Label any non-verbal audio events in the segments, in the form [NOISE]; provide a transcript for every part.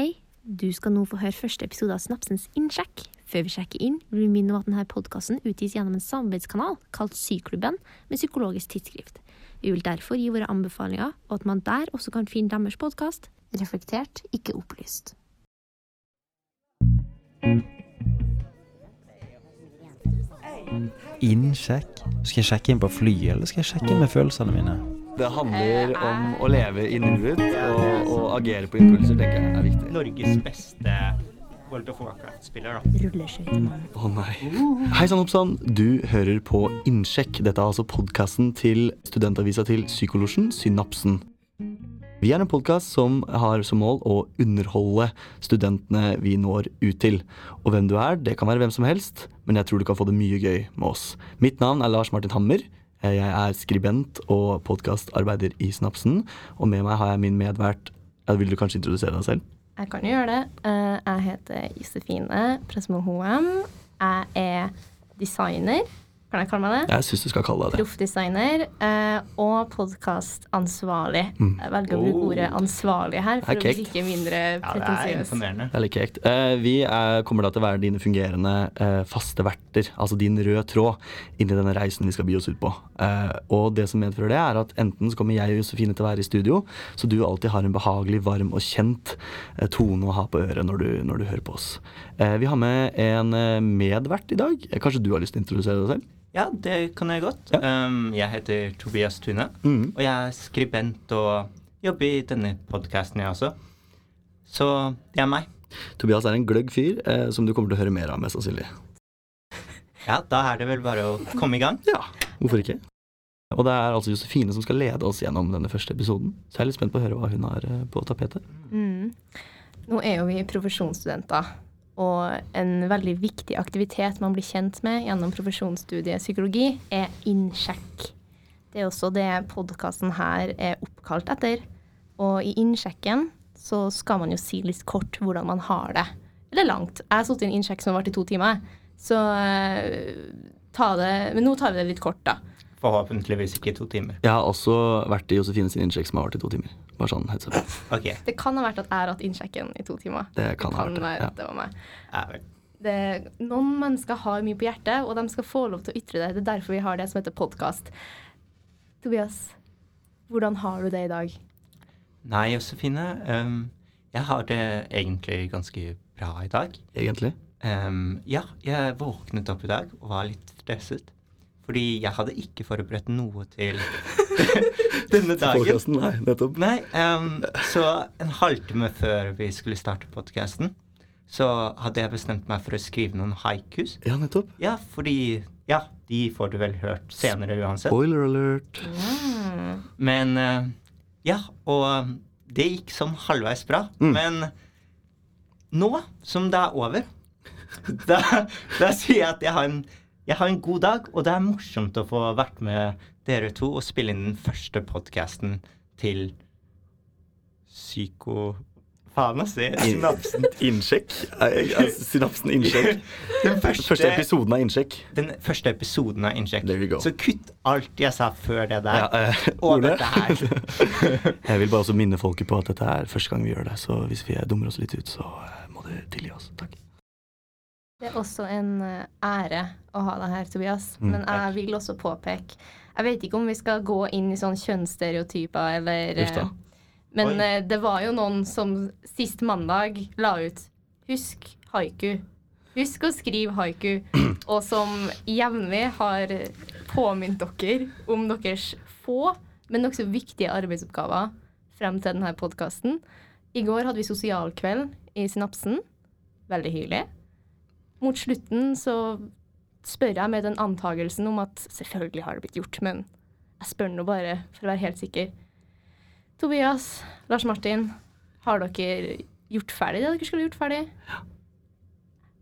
Hei, du skal nå få høre første episode av Snapsens innsjekk. Før vi sjekker inn, vil vi minne om at denne podkasten utgis gjennom en samarbeidskanal kalt Syklubben med Psykologisk tidsskrift. Vi vil derfor gi våre anbefalinger, og at man der også kan finne deres podkast. Reflektert, ikke opplyst. Innsjekk. Skal jeg sjekke inn på flyet, eller skal jeg sjekke inn med følelsene mine? Det handler om å leve i nuet og, og agere på impulser, tenker jeg er viktig. Norges beste World of Warcraft-spiller, da. Rulleskøytemann. Å nei. Hei sann, hopp sann. Du hører på Innsjekk. Dette er altså podkasten til studentavisa til Psykolosjen, Synapsen. Vi er en podkast som har som mål å underholde studentene vi når ut til. Og hvem du er, det kan være hvem som helst, men jeg tror du kan få det mye gøy med oss. Mitt navn er Lars Martin Hammer. Jeg er skribent og podkastarbeider i Snapsen. Og med meg har jeg min medvert Vil du kanskje introdusere deg selv? Jeg kan jo gjøre det. Eh, Jeg heter Josefine Presmo Hoem. Jeg er designer, kan jeg kalle meg det? Jeg syns du skal kalle deg det. Proffdesigner eh, og podkastansvarlig. Mm. Jeg velger å bruke ordet ansvarlig her for Det å virke mindre Ja, det er pretensiøs. imponerende. Det er litt kjekt. Eh, vi er, kommer da til å være dine fungerende eh, faste verter, altså din røde tråd, inn i denne reisen vi skal by oss ut på. Eh, og det som medfører det, er at enten så kommer jeg og Josefine til å være i studio, så du alltid har en behagelig, varm og kjent eh, tone å ha på øret når du, når du hører på oss. Eh, vi har med en medvert i dag. Kanskje du har lyst til å introdusere deg selv? Ja, det kan jeg godt. Ja. Um, jeg heter Tobias Tune, mm. og jeg er skribent og jobber i denne podkasten, jeg også. Så det er meg. Tobias er en gløgg fyr eh, som du kommer til å høre mer av, mest sannsynlig. [LAUGHS] Ja, da er det vel bare å komme i gang. Ja, hvorfor ikke? Og det er altså Josefine som skal lede oss gjennom denne første episoden. Så jeg er litt spent på å høre hva hun har eh, på tapetet. Mm. Nå er jo vi profesjonsstudenter, og en veldig viktig aktivitet man blir kjent med gjennom profesjonsstudiet psykologi, er innsjekk. Det er også det podkasten her er oppkalt etter. Og i innsjekken så skal man jo si litt kort hvordan man har det. Eller langt. Jeg har sittet i en innsjekk som har vært i to timer, så eh, ta det Men nå tar vi det litt kort, da. Forhåpentligvis ikke to timer. Jeg har også vært i Josefines innsjekk som har vært i to timer. Bare sånn heads up. Okay. Det kan ha vært at jeg har hatt innsjekken i to timer. Det kan ha vært det, være ja. det var meg. Ja, vel. det, noen mennesker har mye på hjertet, og de skal få lov til å ytre det. Det er derfor vi har det som heter podkast. Tobias, hvordan har du det i dag? Nei, Josefine. Um, jeg har det egentlig ganske bra i dag. Egentlig. Um, ja, jeg våknet opp i dag og var litt stresset. Fordi jeg hadde ikke forberedt noe til [LAUGHS] [LAUGHS] denne dagen. Nei, nettopp. Nei, um, så en halvtime før vi skulle starte podkasten, så hadde jeg bestemt meg for å skrive noen haikus. Ja, nettopp. Ja, fordi Ja, de får du vel hørt senere uansett. Spoiler alert. Mm. Men uh, ja, og det gikk sånn halvveis bra. Mm. Men nå som det er over, [LAUGHS] da, da sier jeg at jeg har, en, jeg har en god dag, og det er morsomt å få vært med dere to og spille inn den første podkasten til Psyko... Faen, altså. Synapsen. Innsjekk. Synapsen innsjekk. [LAUGHS] Den Første første, episoden av innsjekk. den første episoden av Innsjekk. There go. Så kutt alt jeg sa før det der. Ja, eh, [LAUGHS] og Ole? dette her. [LAUGHS] Jeg vil bare også minne folket på at dette er første gang vi gjør det, så hvis vi dummer oss litt ut, så eh, må du tilgi oss. Takk. Det er også en eh, ære å ha deg her, Tobias. Mm, Men jeg vil også påpeke Jeg vet ikke om vi skal gå inn i sånn kjønnsstereotyper eller Uff da. eh, Men Oi. eh, det var jo noen som sist mandag la ut 'Husk haiku'. Husk å skrive haiku. [CLEARS THROAT] Og som jevnlig har påminnet dere om deres få, men nokså viktige arbeidsoppgaver frem til denne podkasten. I går hadde vi sosialkveld i Synapsen. Veldig hyggelig. Mot slutten så spør jeg med den antagelsen om at selvfølgelig har det blitt gjort, men jeg spør nå bare for å være helt sikker. Tobias, Lars Martin, har dere gjort ferdig det dere skulle gjort ferdig? Ja,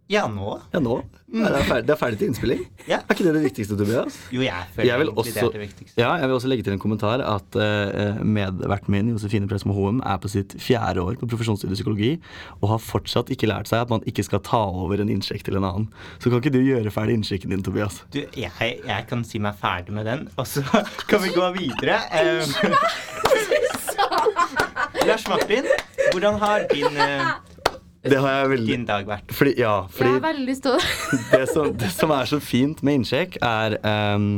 nå? Ja, nå? Er det, ferdig, det er ferdig til innspilling? Ja. Er ikke det det viktigste, Tobias? Jo, jeg føler Jeg egentlig det er det viktigste. Ja, jeg vil også legge til en kommentar at uh, medverten min, Josefine Presmo Hoem, er på sitt fjerde år på profesjonsstudiet psykologi og har fortsatt ikke lært seg at man ikke skal ta over en innsjekk til en annen. Så kan ikke du gjøre ferdig innsjekken din, Tobias? Du, jeg, jeg kan si meg ferdig med den, og så [LAUGHS] kan vi gå videre. Um, [LAUGHS] Lars Martin, hvordan har din, eh, Det har jeg veldig din dag vært? fordi, Ja, Jeg fordi har veldig lyst til å det som, det som er så fint med innsjekk, er um,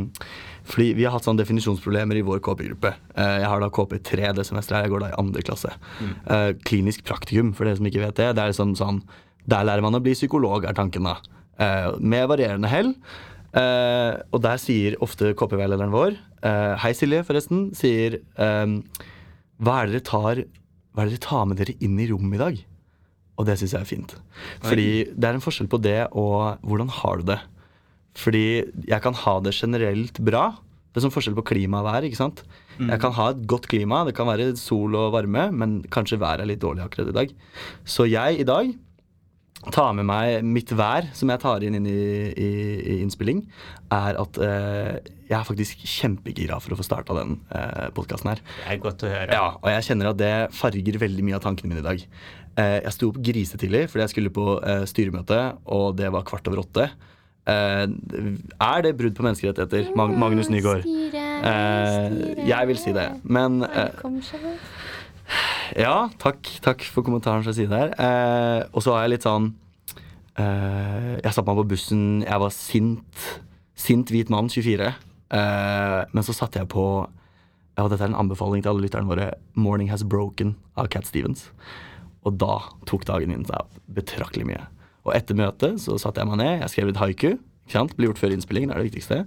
fordi vi har hatt sånne definisjonsproblemer i vår KP-gruppe. Eh, jeg har da KP3 det semesteret. Jeg går da i andre klasse. Eh, klinisk praktikum, for dere som ikke vet det. Det er liksom sånn Der lærer man å bli psykolog, er tanken da. Eh, med varierende hell. Eh, og der sier ofte KP-veilederen vår eh, Hei, Silje, forresten. Sier ehm, hva, er det dere tar, hva er det dere tar med dere inn i rommet i dag? Og det syns jeg er fint. Fordi det er en forskjell på det og hvordan har du det. Fordi jeg kan ha det generelt bra. Det er som forskjell på klima og vær. ikke sant? Jeg kan ha et godt klima, det kan være sol og varme, men kanskje været er litt dårlig akkurat i dag. Så jeg i dag tar med meg mitt vær, som jeg tar inn, inn i, i, i innspilling, er at eh, jeg er faktisk kjempegira for å få starta den eh, podkasten her. Det er godt å høre. Ja, og jeg kjenner at det farger veldig mye av tankene mine i dag. Eh, jeg sto opp grisetidlig fordi jeg skulle på eh, styremøte, og det var kvart over åtte. Eh, er det brudd på menneskerettigheter, Mag Magnus Nygaard? Eh, jeg vil si det. Men eh, ja, takk, takk for kommentaren fra siden her. Eh, og så har jeg litt sånn eh, Jeg satte meg på bussen, jeg var sint. Sint hvit mann, 24. Eh, men så satte jeg på ja, Dette er en anbefaling til alle lytterne våre. 'Morning Has Broken' av Cat Stevens. Og da tok dagen min seg betraktelig mye. Og etter møtet så satte jeg meg ned, jeg skrev litt haiku. Blir gjort før innspillingen, er det viktigste.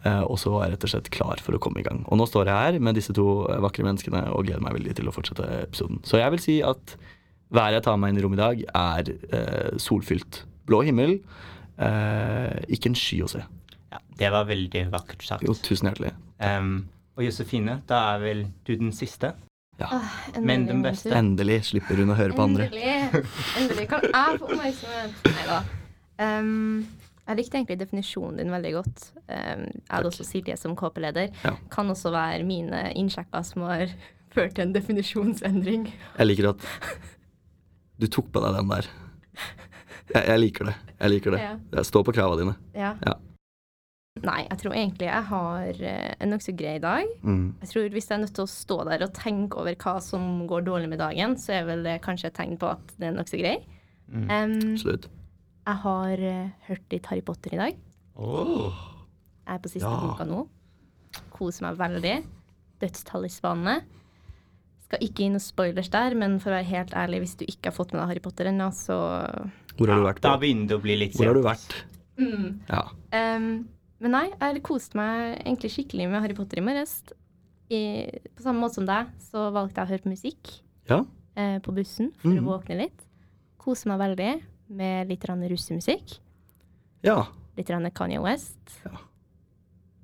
Uh, og så var jeg rett og slett klar for å komme i gang. Og nå står jeg her med disse to eh, vakre menneskene og gleder meg veldig til å fortsette episoden. Så jeg vil si at været jeg tar meg inn i rommet i dag, er uh, solfylt. Blå himmel. uh, ikke en sky å se. Det var veldig vakkert sagt. Jo, tusen hjertelig. Um, og Josefine, da er vel du den siste? Ja. Men den beste. Endelig slipper hun å høre på andre. Endelig. Endelig kan jeg få oppmerksomhet. Nei da. Um, jeg likte egentlig definisjonen din veldig godt. Um, jeg hadde også Silje som KP-leder. Ja. Kan også være mine innsjekker som har [LAUGHS] ført til en definisjonsendring. Jeg liker at du tok på deg den der. Jeg, jeg liker det. Jeg liker det. Ja. Jeg står på krava dine. Ja. Ja. Nei, jeg tror egentlig jeg har eh, en nokså grei dag. Mm. Jeg tror Hvis jeg er nødt til å stå der og tenke over hva som går dårlig med dagen, så er vel det kanskje et tegn på at det er nokså grei. Mm. Um, Slutt. jeg har eh, hørt litt Harry Potter i dag. Oh. Jeg er på siste Ja. boka nå. Koser meg veldig. Dødstalismanene. Skal ikke gi noen spoilers der, men for å være helt ærlig, hvis du ikke har fått med deg Harry Potter ennå, så Hvor har du vært? Da På? begynner det å bli litt Hvor har du vært? mm. Ja. Em, Men nei, jeg har kost meg egentlig skikkelig med Harry Potter i morges. På samme måte som deg, så valgte jeg å høre på musikk Ja. eh, på bussen for mm. å våkne litt. Kose meg veldig med litt russemusikk. ja. Litt Kanye West. Ja.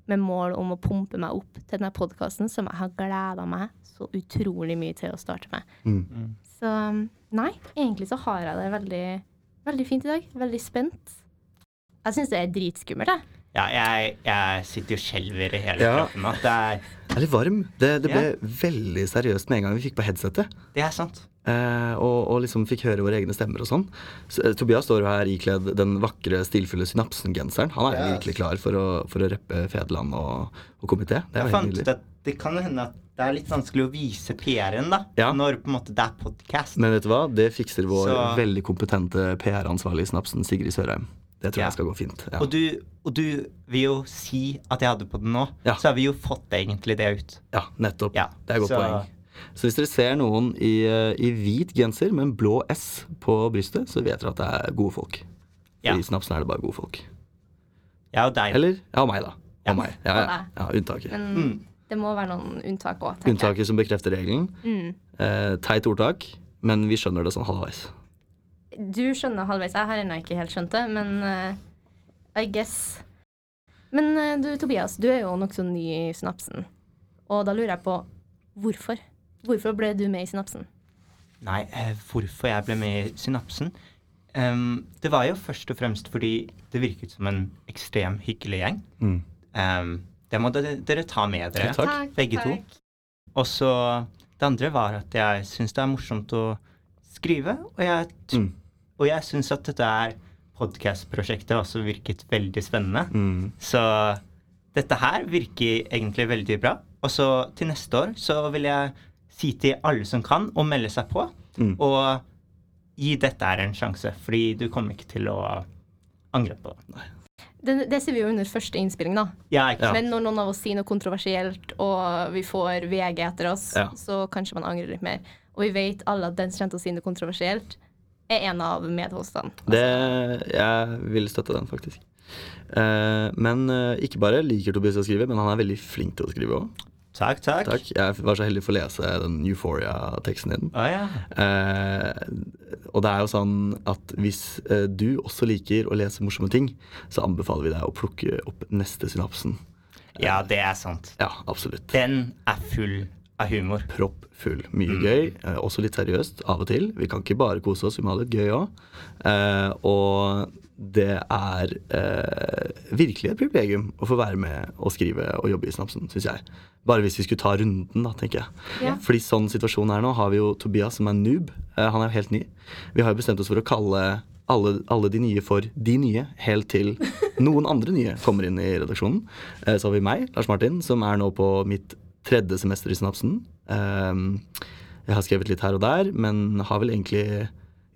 Med mål om å pumpe meg opp til denne podkasten som jeg har gleda meg så utrolig mye til å starte med. Mm. Så nei, egentlig så har jeg det veldig, veldig fint i dag. Veldig spent. Jeg syns det er dritskummelt, jeg. Ja, jeg, jeg sitter jo skjelver i hele Ja. kroppen At Det er, Jeg er litt varm. Det, det ble veldig seriøst med en gang vi fikk på headsetet. det er sant. Eh, og, og liksom fikk høre våre egne stemmer og sånn. Så, eh, Tobias står jo her ikledd den vakre, stilfulle Synapsen-genseren. Han er jo virkelig klar for å, for å rappe Fedeland og, og komité. Det er Jeg helt fant ut at det kan hende at det er litt vanskelig å vise PR-en, da. Ja. Når på en måte det er podkast. Men vet du hva? Det fikser vår Så- veldig kompetente PR-ansvarlig i Snapsen, Sigrid Sørheim. Det tror Ja. jeg skal gå fint. Ja. Og, du, og du vil jo si at jeg hadde på den nå, Ja. så har vi jo fått egentlig det ut. ja, nettopp. Ja, Det er et godt så- poeng. Så hvis dere ser noen i, eh, i hvit genser med en blå S på brystet, så vet dere at det er gode folk. Ja. I Snapsen er det bare gode folk. Ja, og deg. Eller ja, meg, da. Ja. Og meg. Ja, Og ja. ja unntaket. Men Mm. det må være noen unntak òg, tenker jeg. Unntaket som bekrefter regelen. Mm. Eh, teit ordtak, men vi skjønner det sånn halvveis. Du skjønner halvveis. Jeg har ennå ikke helt skjønt det, men uh, I guess. Men uh, du Tobias, du er jo nokså ny i Synapsen. Og da lurer jeg på hvorfor? Hvorfor ble du med i Synapsen? Nei, uh, hvorfor jeg ble med i Synapsen? Um, det var jo først og fremst fordi det virket som en ekstrem hyggelig gjeng. Mm. Um, det må dere, dere ta med dere, Takk. begge to. Og så det andre var at jeg syns det er morsomt å skrive, og jeg, t- Mm. Og jeg syns at dette er podkast-prosjektet også virket veldig spennende. Mm. Så dette her virker egentlig veldig bra. Og så til neste år så vil jeg si til alle som kan, å melde seg på. Mm. Og gi dette her en sjanse, fordi du kommer ikke til å angre på det. Det, det ser vi jo under første innspilling, da. Ja, ikke Ja. Men når noen av oss sier noe kontroversielt, og vi får VG etter oss, Ja. så kanskje man angrer litt mer. Og vi vet alle at den som kommer til å si noe kontroversielt, er en av medhostene. Det, jeg vil støtte den, faktisk. Eh, men eh, ikke bare liker Tobias å skrive, men han er veldig flink til å skrive òg. Takk, takk. Takk. Jeg var så heldig for å lese den Euphoria-teksten din. Ah, ja. Eh, og det er jo sånn at hvis eh, du også liker å lese morsomme ting, så anbefaler vi deg å plukke opp neste synapsen. ja, det er sant. Ja, absolutt. Den er full av humor. Proppfull. Mye gøy, eh, også litt seriøst av og til. Vi kan ikke bare kose oss, vi må ha litt gøy òg. Eh, og det er eh, virkelig et privilegium å få være med og skrive og jobbe i Snapsen, syns jeg. Bare hvis vi skulle ta runden, da, tenker jeg. Ja. Fordi sånn situasjon er nå, har vi jo Tobias som er noob. Eh, han er jo helt ny. Vi har jo bestemt oss for å kalle alle, alle de nye for de nye, helt til [LAUGHS] noen andre nye kommer inn i redaksjonen. Eh, så har vi meg, Lars Martin, som er nå på mitt tredje semester i Snapsen. Ehm, jeg har skrevet litt her og der, men har vel egentlig i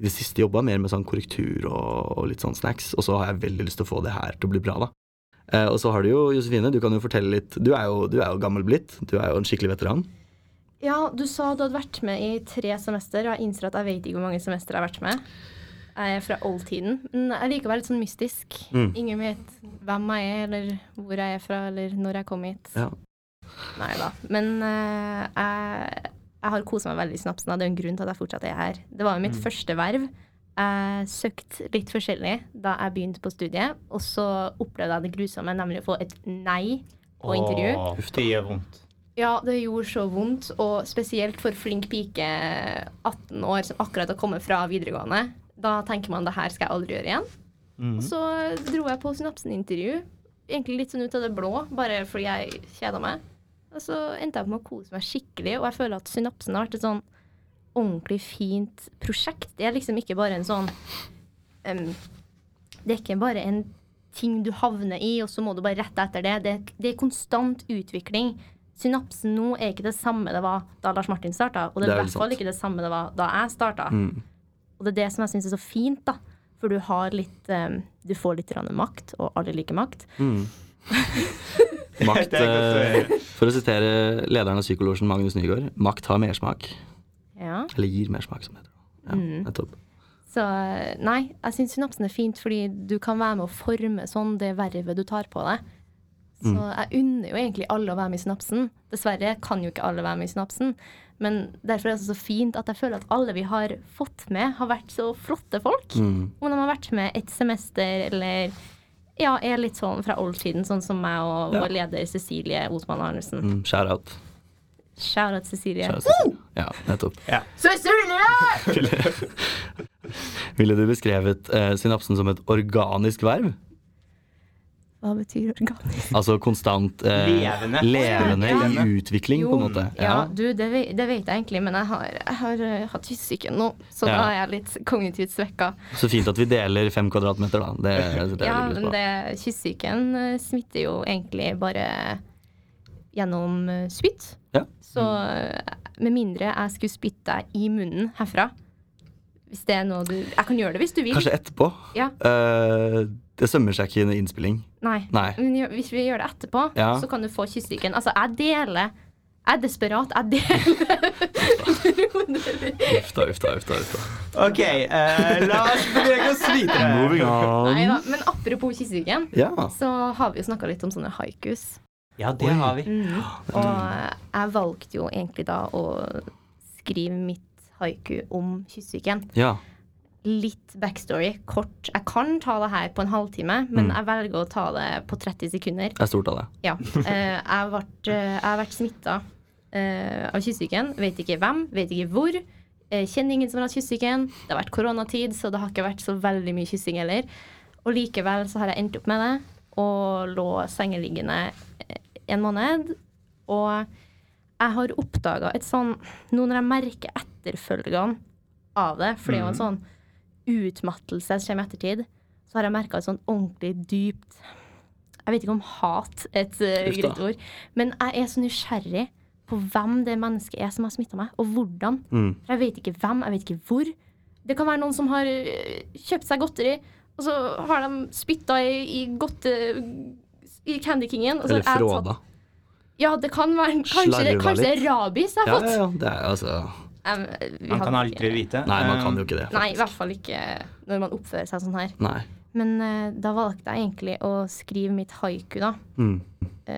det siste jobba mer med sånn korrektur og, og litt sånn snacks. Og så har jeg veldig lyst til å få det her til å bli bra, da. Eh, og så har du jo Josefine, du kan jo fortelle litt. Du er jo, du er jo gammel blitt. Du er jo en skikkelig veteran. Ja, du sa du hadde vært med i tre semester, og jeg innser at jeg vet ikke hvor mange semester jeg har vært med. Jeg er fra oldtiden, men jeg liker å være litt sånn mystisk. Mm. Ingen vet hvem jeg er, eller hvor jeg er fra, eller når jeg kom hit. Ja. Nei da. Men uh, jeg, jeg har kosa meg veldig i Snapsen, det er en grunn til at jeg fortsatt er her. Det var jo mitt første verv. Jeg søkte litt forskjellig da jeg begynte på studiet, og så opplevde jeg det grusomme, nemlig å få et nei på intervju. Åh, det gjør vondt. Ja, det gjorde så vondt, og spesielt for flink pike 18 år som akkurat har kommet fra videregående. Da tenker man det her skal jeg aldri gjøre igjen. Mm. Og så dro jeg på Synapsen-intervju, egentlig litt sånn ut av det blå, bare fordi jeg kjeda meg. Og så endte jeg på med å kose meg skikkelig, og jeg føler at Synapsen har vært et sånn ordentlig fint prosjekt. Det er liksom ikke bare en sånn um, Det er ikke bare en ting du havner i, og så må du bare rette etter det. Det, det er konstant utvikling. Synapsen nå er ikke det samme det var da Lars Martin starta, og det er i hvert fall ikke det samme det var da jeg starta. Mm. Og det er det som jeg syns er så fint, da. For du har litt um, Du får litt makt, og alle liker makt. Mm. [LAUGHS] Makt, eh, for å sitere lederen av Psykolosjen, Magnus Nygaard, makt har mersmak. Ja. Eller gir mersmak, som det heter. Ja, Mm. nettopp. Så nei, jeg syns synapsen er fint fordi du kan være med å forme sånn det vervet du tar på deg. Så Mm. jeg unner jo egentlig alle å være med i synapsen. Dessverre kan jo ikke alle være med i synapsen. Men derfor er det så fint at jeg føler at alle vi har fått med, har vært så flotte folk. Mm. Om de har vært med et semester eller ja, er litt sånn fra oldtiden, sånn som meg og Ja. vår leder Cecilie Osman Arnesen. Mm. Shout out. Shout out Cecilie. Shout out Cecilie. Ja, nettopp. Cecilie! [LAUGHS] Ville du beskrevet eh, synapsen som et organisk verv? Hva betyr organisk? Altså konstant eh, Levende. levende Ja. i utvikling, på en måte. Ja, du, det, vet, det vet jeg egentlig, men jeg har, jeg har eh, hatt kyssesyke nå, så Ja. da er jeg litt kognitivt svekka. Så fint at vi deler fem kvadratmeter, da. Det [LAUGHS] det Ja, men det kyssesyken eh, smitter jo egentlig bare gjennom eh, spytt. Ja. Så med mindre jeg skulle spytte deg i munnen herfra Hvis det er noe du Jeg kan gjøre det hvis du vil. Kanskje etterpå. Ja. Eh, det sømmer seg ikke i en innspilling. Nei. Nei. Men hvis vi gjør det etterpå, Ja. så kan du få kyssesyken. Altså, jeg deler Jeg er desperat. Jeg deler Uff da, uff da, uff da. uff da. OK, eh, la oss bevege oss videre. [LAUGHS] Moving Nei da. Men apropos kyssesyken, Ja. så har vi jo snakka litt om sånne haikus. Ja, det Oi. har vi. Mm. [GASPS] Og jeg valgte jo egentlig da å skrive mitt haiku om kyssesyken. ja. Litt backstory, kort. Jeg kan ta det her på en halvtime, men Mm. jeg velger å ta det på 30 sekunder. Det er stort av det. Ja. Eh, jeg, eh, jeg har vært smitta av kystsyken. Vet ikke hvem, vet ikke hvor. Eh, kjenner ingen som har hatt kystsyken. Det har vært koronatid, så det har ikke vært så veldig mye kyssing heller. Og likevel så har jeg endt opp med det, og lå sengeliggende eh, en måned. Og jeg har oppdaga et sånn Nå når jeg merker etterfølgene av det, for det er jo en sånn utmattelse som kommer i ettertid, så har jeg merka et sånn ordentlig dypt Jeg vet ikke om hat er et uh, greit ord, men jeg er så nysgjerrig på hvem det mennesket er som har smitta meg, og hvordan. Mm. For jeg vet ikke hvem, jeg vet ikke hvor. Det kan være noen som har eh, kjøpt seg godteri, og så har de spytta i, i godte... I Candy Kingen. Eller fråda. Ja, det kan være Kanskje, kanskje det er rabies jeg Ja, har fått. ja, ja. Det er altså Vi Man kan hadde aldri ikke- vite. Nei, man kan jo Um, ikke det. Nei, i hvert fall ikke når man oppfører seg sånn her. Nei. Men uh, da valgte jeg egentlig å skrive mitt haiku, da. Mm. Uh,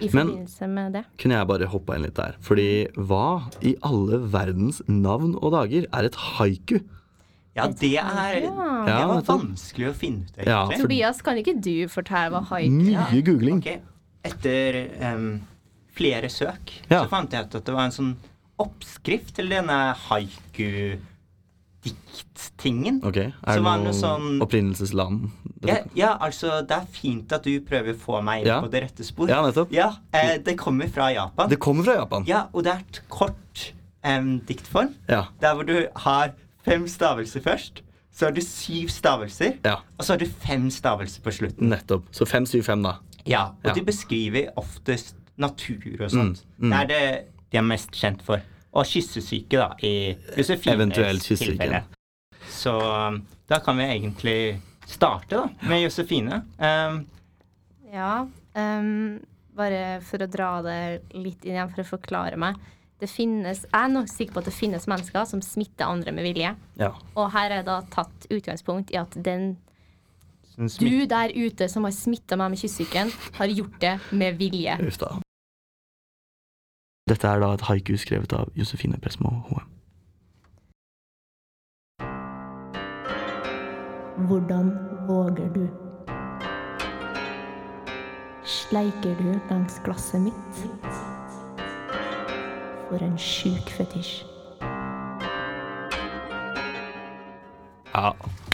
I Men- forbindelse med det. Kunne jeg bare hoppa inn litt der? Fordi hva i alle verdens navn og dager er et haiku? Ja, det er Ja. Det var vanskelig å finne ut, Ja, egentlig. for- Tobias, kan ikke du fortelle hva haiku Mye er? googling. Okay. Etter um, flere søk Ja. så fant jeg ut at det var en sånn oppskrift til denne haiku-dikttingen. Ok, Er det noe sånn- opprinnelsesland? Ja, ja, altså, det er fint at du prøver å få meg inn Ja. på det rette spor. Ja, nettopp. Ja, eh, det kommer fra Japan. Det kommer fra Japan. Ja, og det er et kort eh, diktform. Ja. Der hvor du har fem stavelser først. Så har du syv stavelser. ja. Og så har du fem stavelser på slutten. Nettopp. Så 575, da. Ja, og Ja. de beskriver oftest natur og sånt. Mm, mm. Det er det de er mest kjent for. Og kyssesyke, da, i Josefines tilfelle. Så um, da kan vi egentlig starte, da, med Josefine. Um, Ja, um, bare for å dra det litt inn igjen for å forklare meg. Det finnes, jeg er nok sikker på at det finnes mennesker som smitter andre med vilje. Ja. Og her er da tatt utgangspunkt i at den du der ute som har smitta meg med kyssesyken, har gjort det med vilje. Dette er da et haiku skrevet av Josefine Presmo Hoem. Hvordan våger du? Sleiker du langs glasset mitt? For en sjuk fetisj. Ja,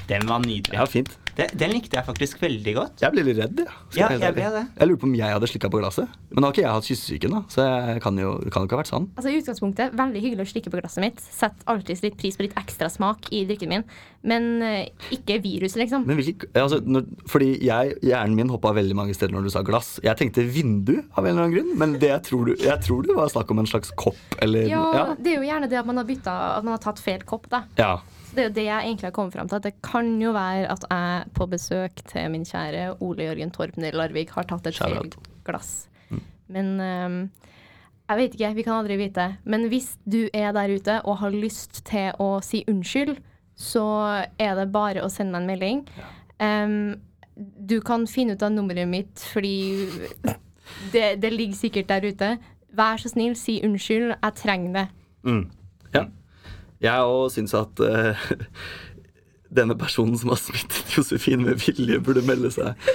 Den var nydelig. ja, fint. Den, den likte jeg faktisk veldig godt. Jeg ble litt redd, ja. Ja, jeg ble det. Jeg lurer på om jeg hadde slikka på glasset. Men nå har ikke jeg hatt kyssesyken, da, så jeg kan jo, det kan jo ikke ha vært sånn. Altså i utgangspunktet, Veldig hyggelig å slikke på glasset mitt. Setter alltid litt pris på litt ekstra smak i drikken min. Men eh, ikke viruset, liksom. Men hvilke, altså, når, fordi jeg, hjernen min hoppa veldig mange steder når du sa glass. Jeg tenkte vindu av en eller annen grunn, men det jeg tror, du, jeg tror det var snakk om en slags kopp eller Ja, ja. Det er jo gjerne det at man har bytta At man har tatt feil kopp. da ja. Det er jo det jeg egentlig har kommet fram til. At det kan jo være at jeg på besøk til min kjære Ole Jørgen Torpner i Larvik har tatt et feil glass. Mm. Men um, jeg vet ikke. Vi kan aldri vite. Men hvis du er der ute og har lyst til å si unnskyld, så er det bare å sende meg en melding. Ehm, du kan finne ut av nummeret mitt fordi det, det ligger sikkert der ute. Vær så snill, si unnskyld. Jeg trenger det. Mm. Jeg òg syns at uh, [LAUGHS] denne personen som har smittet Josefin med vilje, burde melde seg.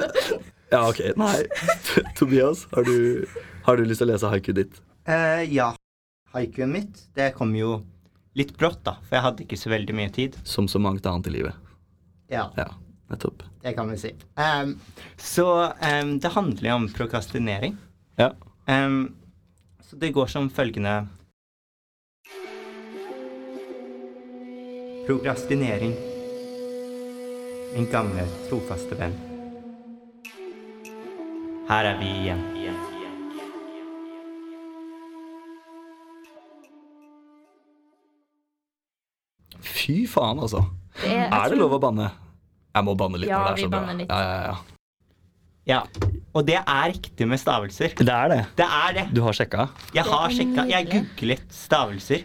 [LAUGHS] ja, ok. Nei. [LAUGHS] Tobias, har du, har du lyst til å lese haikuet ditt? Uh, ja. Haikuen mitt, det kom jo litt brått, da. For jeg hadde ikke så veldig mye tid. Som så mangt annet i livet. Ja. Ja, nettopp. Det kan vi si. Um, så um, det handler jo om prokrastinering. Ja. Um, så det går som følgende Prokrastinering. Min gamle, trofaste venn. Her er vi igjen. Fy faen, altså. Det er, Er det lov å banne? Jeg må banne litt Ja, når det er så bra. litt. Ja, ja, ja. Ja. Og det er riktig med stavelser. Det er det. Det er det. Du har sjekka? Jeg har sjekka. Jeg googlet stavelser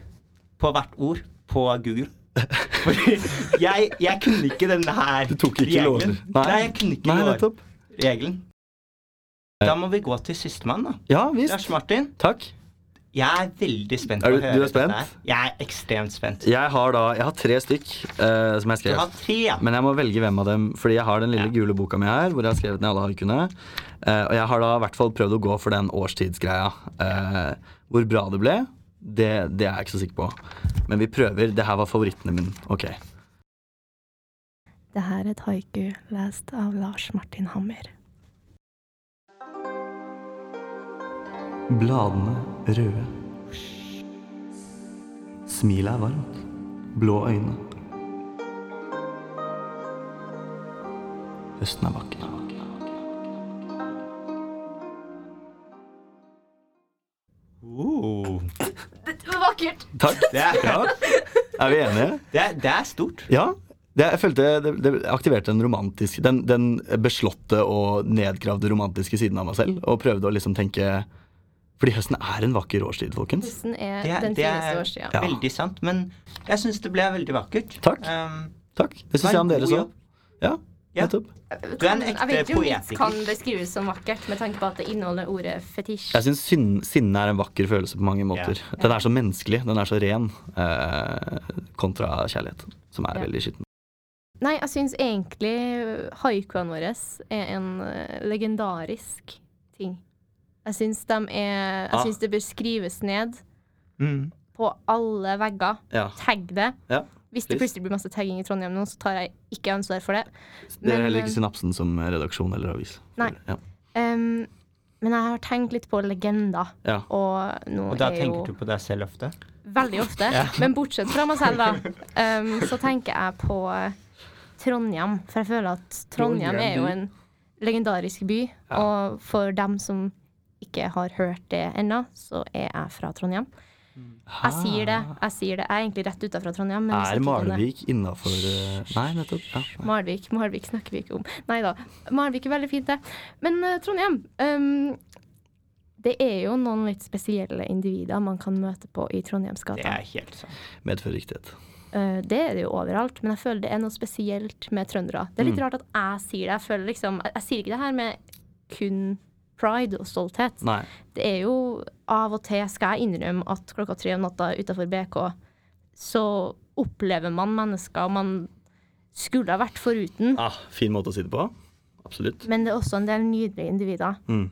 på hvert ord på Google. Fordi jeg, jeg kunne ikke denne her Du tok ikke regelen. lover. Nei. jeg kunne ikke Nei, nettopp. regelen. Da må vi gå til sistemann, da. Ja visst. Lars Martin. Takk. Jeg er veldig spent Er på du- du er spent? Jeg er ekstremt spent. Jeg har da Jeg har tre stykk uh, som jeg Du har tre. ja. Men jeg må velge hvem av dem, fordi jeg har den lille Ja. gule boka mi her, hvor jeg har skrevet ned alle haikene. Uh, og jeg har da i hvert fall prøvd å gå for den årstidsgreia. Uh, hvor bra det ble, det, det er jeg ikke så sikker på. Men vi prøver. Det her var favorittene mine. Ok. Det her er et haiku lest av Lars Martin Hammer. Bladene røde. Smilet er varmt. Blå øyne. Høsten er vakker. Oh. Vakkert! Takk. Det er, Ja. Er vi enige? Det er, det er stort. Ja. Det, jeg følte det, det aktiverte den romantiske Den, den beslåtte og nedgravde romantiske siden av meg selv. Og prøvde å liksom tenke Fordi høsten er en vakker årstid, folkens. Høsten er Det er, den det fineste er årstida. Ja. veldig sant. Men jeg syns det ble veldig vakkert. Takk. Um, Takk. Det syns jeg om dere så. Ja, Ja. nettopp. Du er en ekte Jeg vet jo om det poetiker. kan beskrives som vakkert, med tanke på at det inneholder ordet fetisj. Jeg syns sinne er en vakker følelse på mange måter. Den er så menneskelig, den er så ren, eh, kontra kjærlighet, som er Ja. veldig skitten. Nei, jeg syns egentlig haikuene våre er en eh, legendarisk ting. Jeg syns de er Jeg Ah. syns det bør skrives ned Mm. på alle vegger. Ja. Tagg det. Ja, Hvis det plutselig blir masse tagging i Trondheim nå, så tar jeg ikke ansvar for det. Det er heller eh, ikke synapsen som redaksjon eller avis. Nei. Ja. Um, men jeg har tenkt litt på legender, ja. og nå Og da er tenker jo du på deg selv ofte? Veldig ofte. [LAUGHS] Men bortsett fra meg selv, da, um, så tenker jeg på eh, Trondheim. For jeg føler at Trondheim er jo en legendarisk by. Ja. Og for dem som ikke har hørt det ennå, så er jeg fra Trondheim. Jeg sier det. jeg sier det. Jeg er egentlig rett utenfra Trondheim. Men Er. Malvik innafor Nei, nettopp. Ja. Malvik, Malvik snakker vi ikke om. Nei da. Malvik er veldig fint, det. Men uh, Trondheim um, Det er jo noen litt spesielle individer man kan møte på i Det er helt sant. Medfører riktighet. Uh, det er det jo overalt, men jeg føler det er noe spesielt med trøndere. Det er litt Mm. rart at jeg sier det. Jeg føler liksom Jeg, jeg sier ikke det her med kun pride og stolthet. Nei. Det er jo av og til, skal jeg innrømme, at klokka tre om natta utafor BK, så opplever man mennesker man skulle ha vært foruten. Ah, fin måte å si det på. Absolutt. Men det er også en del nydelige individer. Mm.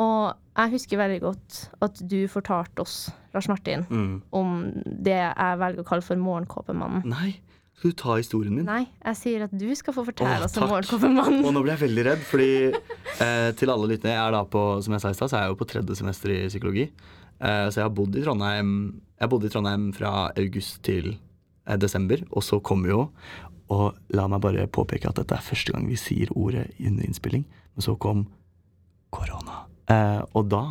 Og jeg husker veldig godt at du fortalte oss, Lars Martin, Mm. om det jeg velger å kalle for Morgenkåpemannen. Nei, skal du ta historien min? Nei, jeg sier at du skal få fortelle Åh, oss om takk. Morgenkåpemannen. Og nå ble jeg veldig redd, fordi eh, til alle lytterne Jeg er da på, som jeg sa i sted, så er jeg jo på tredje semester i psykologi. Eh, så jeg har bodd i Trondheim Jeg bodde i Trondheim fra august til eh, desember, og så kom jo Og la meg bare påpeke at dette er første gang vi sier ordet under innspilling, men så kom korona. Eh, og da,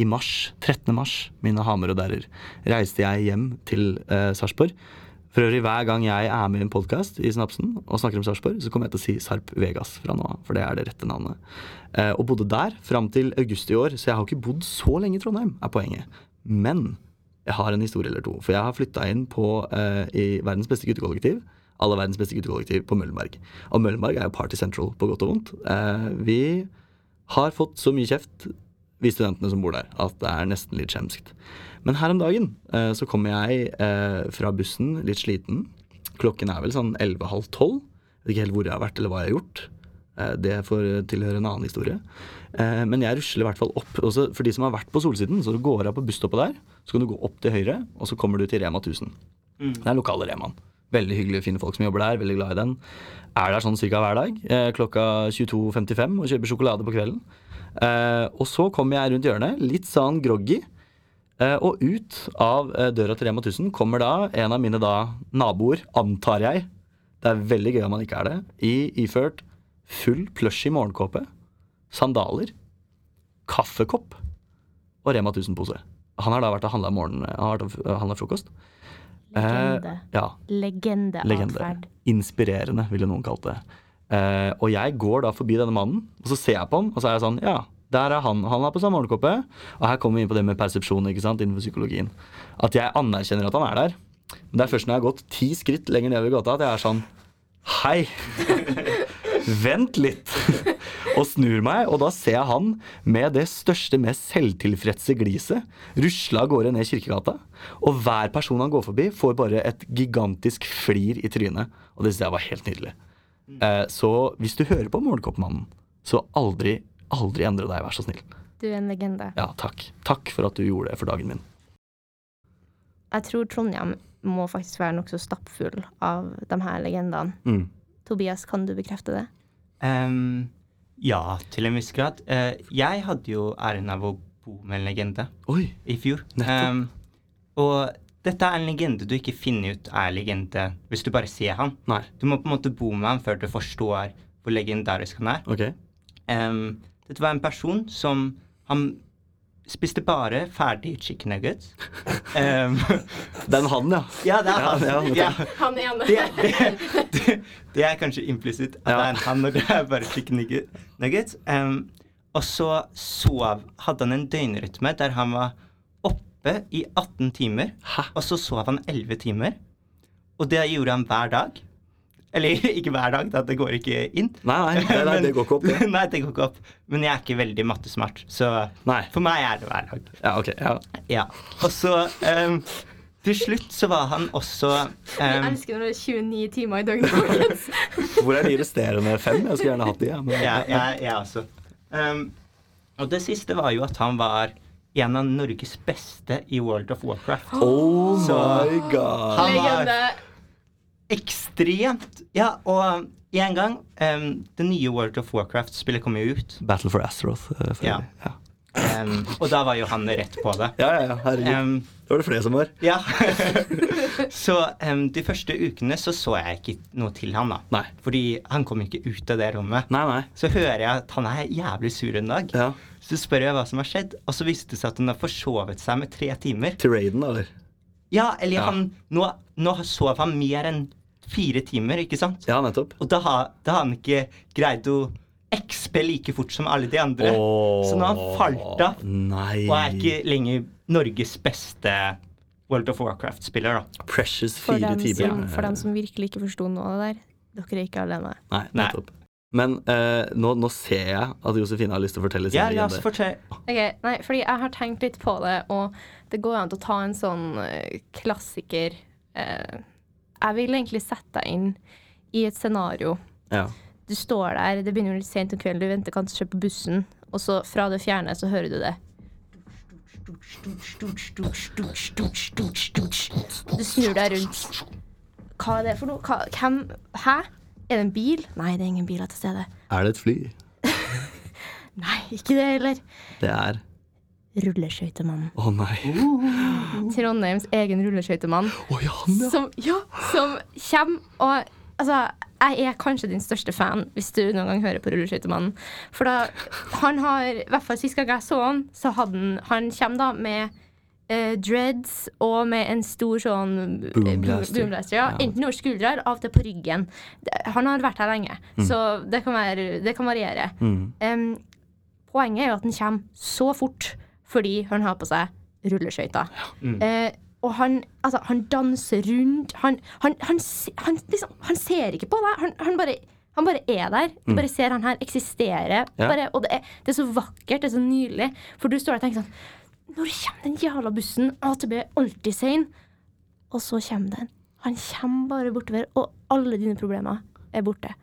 i mars, 13. mars, mine hamer og derrer, reiste jeg hjem til eh, Sarpsborg. For øvrig, hver gang jeg er med i en podkast i Snapsen og snakker om Sarpsborg, så kommer jeg til å si Sarp Vegas fra nå av, for det er det rette navnet. Eh, og bodde der fram til august i år, så jeg har ikke bodd så lenge i Trondheim, er poenget. Men jeg har en historie eller to, for jeg har flytta inn på, eh, i verdens beste guttekollektiv. Aller verdens beste guttekollektiv på Møllenberg. Og Møllenberg er jo Party Central på godt og vondt. Eh, vi har fått så mye kjeft, vi studentene som bor der, at det er nesten litt skjemskt. Men her om dagen eh, så kommer jeg eh, fra bussen litt sliten. Klokken er vel sånn 11.30 12. Vet ikke helt hvor jeg har vært eller hva jeg har gjort. Eh, det får tilhøre en annen historie. Eh, men jeg rusler i hvert fall opp. Også for de som har vært på Solsiden, så du går av på busstoppet der, så kan du gå opp til høyre, og så kommer du til Rema 1000. Det er lokale Remaen. Veldig hyggelige, fine folk som jobber der. Veldig glad i den. Er der sånn cirka hver dag eh, klokka 22.55 og kjøper sjokolade på kvelden. Eh, og så kommer jeg rundt hjørnet, litt sånn groggy. Eh, og ut av eh, døra til Rema 1000 kommer da en av mine da naboer, antar jeg. Det er veldig gøy om han ikke er det. I iført full plushy morgenkåpe, sandaler, kaffekopp og Rema 1000-pose. Han har da vært og handla morgen, han har frokost. Legende. Eh, ja, Legende. legende. Atferd. Inspirerende, ville noen kalt det. Eh, og jeg går da forbi denne mannen, og så ser jeg på ham, og så er jeg sånn Ja, der er han. Han er på samme morgenkåpe. Og her kommer vi inn på det med persepsjon ikke sant, innenfor psykologien. At jeg anerkjenner at han er der. Men det er først når jeg har gått ti skritt lenger nedover gata at jeg er sånn Hei! [LAUGHS] Vent litt! [LAUGHS] og snur meg, og da ser jeg han med det største, mest selvtilfredse gliset rusle av gårde ned Kirkegata. Og hver person han går forbi, får bare et gigantisk flir i trynet. Og det synes jeg var helt nydelig. Eh, så hvis du hører på Morgenkåpemannen, så aldri, aldri endre deg, vær så snill. Du er en legende. Ja, takk. Takk for at du gjorde det for dagen min. Jeg tror Trondheim må faktisk være nokså stappfull av de her legendene. Mm. Tobias, kan du bekrefte det? Um, ja, til en viss grad. Uh, jeg hadde jo æren av å bo med en legende Oi! i fjor. Ehm, og dette er en legende du ikke finner ut er legende hvis du bare ser han. Nei. Du må på en måte bo med han før du forstår hvor legendarisk han er. Okay. Um, dette var en person som Han spiste bare ferdig chicken nuggets. [LAUGHS] Um, Den han, ja. ja, det er han. Ja, ja, Ja, Han ene. det, det, det, det er kanskje implisitt at det er en han, når det er bare chicken nuggets. Um, og så sov Hadde han en døgnrytme der han var oppe i 18 timer, Hæ? og så sov han 11 timer. Og det gjorde han hver dag. Eller [LAUGHS] ikke hver dag, da, det går ikke inn. Nei, nei, nei, nei, det går ikke opp, Ja. [LAUGHS] Nei, det går ikke opp. Men jeg er ikke veldig mattesmart, så Nei. for meg er det hver dag. Ja, ok. Ja. Ja. Og så um, Til slutt så var han også Jeg um, elsker når det er 29 timer i døgnet, folkens. [LAUGHS] Hvor er de resterende fem? Jeg skulle gjerne hatt de. Ja, men, Ja, jeg, jeg også. Um, og det siste var jo at han var en av Norges beste i World of Warcraft. [GASPS] Oh Så- my god. Han var ekstremt Ja, og en gang um, Det nye World of Warcraft-spillet kom jo ut. Battle for Azeroth. Uh, for Ja. ja. Um, og da var jo han rett på det. Ja, ja, ja, herregud. Um, det var det flere som var. ja. [LAUGHS] så um, de første ukene så så jeg ikke noe til han da. Nei. Fordi han kom ikke ut av det rommet. Nei, nei. Så hører jeg at han er jævlig sur en dag. Ja. Så spør jeg hva som har skjedd, og så viste det seg at hun har forsovet seg med tre timer. Til Raiden, eller? Ja, eller Ja. han Nå, nå sov han mer enn fire timer, ikke sant? Ja, nettopp. Og da har, da har han ikke greid å XP like fort som alle de andre. Så nå har han falt av. Nei. Og er ikke lenger Norges beste World of Warcraft-spiller, da. Precious fire dem, timer. som, for dem som virkelig ikke forsto noe av det der, dere er ikke alene. Nei, Nei. Men uh, nå, nå ser jeg at Josefine har lyst til å fortelle sin Ja, legende. Ja, fortell. Okay, nei, fordi jeg har tenkt litt på det, og det går an til å ta en sånn eh, klassiker uh, Jeg vil egentlig sette deg inn i et scenario. Ja. Du står der, det begynner litt sent om kvelden, du venter kanskje på bussen, og så fra det fjerne så hører du det. Du snur deg rundt. Hva er det for noe? Hva, hvem? Hæ? Er det en bil? Nei, det er ingen biler til stede. Er det et fly? [LAUGHS] Nei, ikke det heller. Det er Rulleskøytemannen. Å nei. [LAUGHS] Trondheims egen rulleskøytemann. Å ja, han, ja. Som, ja, som kommer og Altså, jeg er kanskje din største fan hvis du noen gang hører på Rulleskøytemannen. For da Han har I hvert fall sist gang jeg så han, så hadde han Han kommer da med eh, dreads og med en stor sånn eh, Boomblaster. boomblaster, ja. Ja. Enten over skuldra av og til på ryggen. Han har vært her lenge, så det kan, være, det kan variere. Mm. Um, poenget er jo at han kommer så fort fordi han har på seg rulleskøyter. Mm. Eh, og han, altså, han danser rundt. Han, han, han, liksom, han ser ikke på deg. Han, han, bare, han bare er der. Du bare ser han her eksistere. Mm. Ja. Bare, og det er, det er så vakkert, det er så nydelig. For du står der og tenker sånn Når kommer den jævla bussen? AtB er alltid sein. Og så kommer den. Han kommer bare bortover, og alle dine problemer er borte.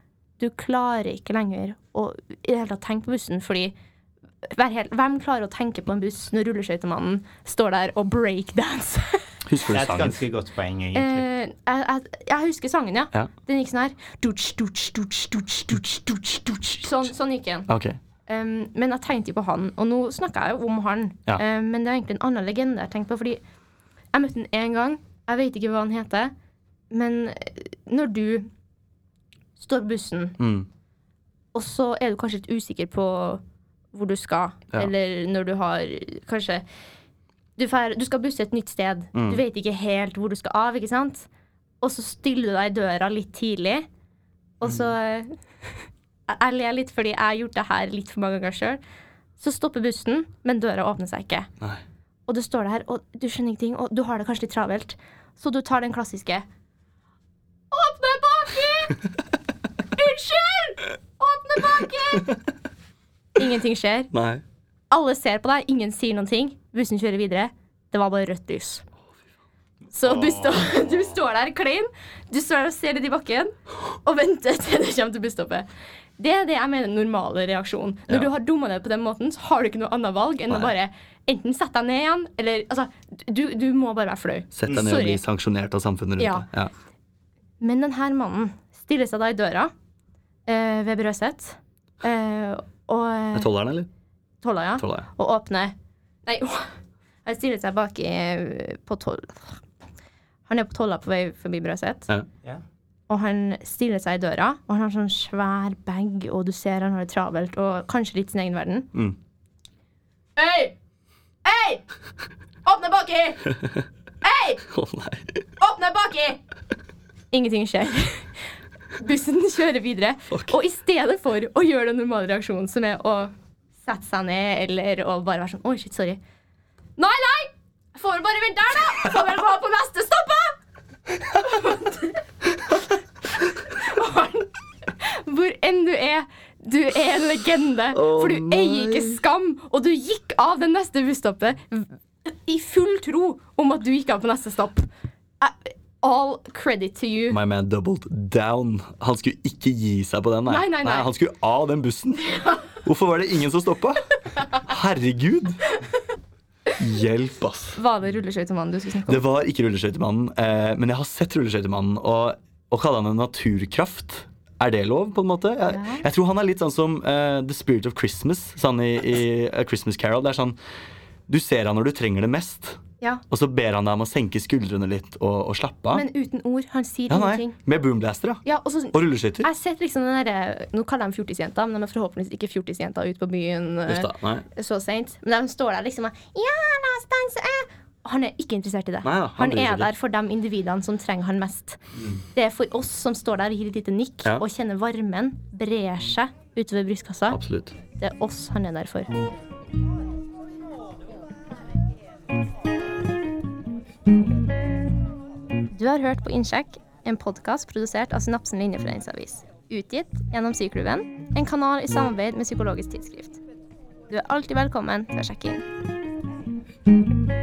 Du klarer ikke lenger å i det hele tatt tenke på bussen, fordi vær helt, Hvem klarer å tenke på en buss når rulleskøytemannen står der og breakdance? [LAUGHS] Husker du sangen? Det er et ganske godt poeng, egentlig. Eh, jeg, jeg, jeg husker sangen, ja. Ja. Den gikk sånn her. Dutsch, dutsch, dutsch, dutsch, dutsch, dutsch, dutsch. Sånn, sånn gikk den. Ok. Um, men jeg tenkte jo på han, og nå snakker jeg jo om han. Ja. Um, men det er egentlig en annen legende jeg tenkte på, fordi jeg møtte han én gang. Jeg vet ikke hva han heter, men når du står på bussen, Mm. og så er du kanskje litt usikker på hvor du skal, Ja. eller når du har kanskje du, fer, du skal busse et nytt sted. Mm. Du vet ikke helt hvor du skal av, ikke sant? Og så stiller du deg i døra litt tidlig, og så Mm. [LAUGHS] Jeg ler litt fordi jeg har gjort det her litt for mange ganger sjøl. Så stopper bussen, men døra åpner seg ikke. Nei. Og du står der, og du skjønner ingenting, og du har det kanskje litt travelt. Så du tar den klassiske Åpne baki! [LAUGHS] Unnskyld! Åpne baki! Ingenting skjer. Nei. Alle ser på deg, ingen sier noen ting. Bussen kjører videre. Det var bare rødt lys. Så du, står, [LAUGHS] du står der klein. Du står der og ser litt i bakken og venter til det kommer til busstoppet. Det er det jeg mener er normale reaksjonen. Når Ja. du har dumma deg på den måten, så har du ikke noe annet valg enn å bare enten sette deg ned igjen, eller altså Du, du må bare være flau. Sett deg ned og bli sanksjonert av samfunnet rundt Ja. deg. Ja. Men denne mannen stiller seg da i døra øh, ved Brøset Øh, og Er tolleren, eller? Tolla, ja. Tolla, ja. og åpner Nei, [LAUGHS] han stiller seg baki på toll... Han er på tolla på vei forbi Brøset. Ja. Og han stiller seg i døra, og han har sånn svær bag, og du ser han har det travelt, og kanskje litt sin egen verden. Mm. Hei! Hei! Åpne baki! Hei! Oh, [LAUGHS] nei. Åpne baki! Ingenting skjer. Bussen kjører videre. Fuck. Og i stedet for å gjøre den normale reaksjonen, som er å sette seg ned eller å bare være sånn Oi, shit, sorry. Nei, nei! Jeg får bare vente her, da! Får vel bare på neste stopp, [LAUGHS] da! Og han- Hvor enn du er, du er en legende. Oh, for du eier ikke skam, og du gikk av det neste busstoppet i full tro om at du gikk av på neste stopp. All credit to you. My man doubled down. Han skulle ikke gi seg på den. Nei, nei, nei. Han skulle av den bussen. Hvorfor var det ingen som stoppa? Herregud. Hjelp, ass. Var det rulleskøytemannen du skulle snakke om? Det var ikke rulleskøytemannen, eh, men jeg har sett rulleskøytemannen. Og å kalle han en naturkraft, er det lov, på en måte? Jeg, jeg tror han er litt sånn som uh, The Spirit of Christmas, sånn i, i A Christmas Carol. Det er sånn Du ser han når du trenger det mest, Ja, og så ber han deg om å senke skuldrene litt og, og slappe av. Men uten ord. Han sier ja, ingenting. med boomblaster, ja. Ja, og så Og rulleskøyter. jeg har sett liksom den derre Nå kaller jeg dem fjortisjenter, men de er forhåpentligvis ikke fjortisjenter ute på byen eh, da, nei. så seint. Men de står der liksom og Ja, la oss danse! Eh!» Han er ikke interessert i det. Nei da, han han er der for de individene som trenger han mest. Det er for oss som står der og gir et lite nikk Ja. og kjenner varmen brer seg utover brystkassa. Absolutt. Det er oss han er der for. Du har hørt på Innsjekk, en podkast produsert av Synapsen linjeforeningsavis. Utgitt gjennom Syklubben, en kanal i samarbeid med Psykologisk tidsskrift. Du er alltid velkommen til å sjekke inn.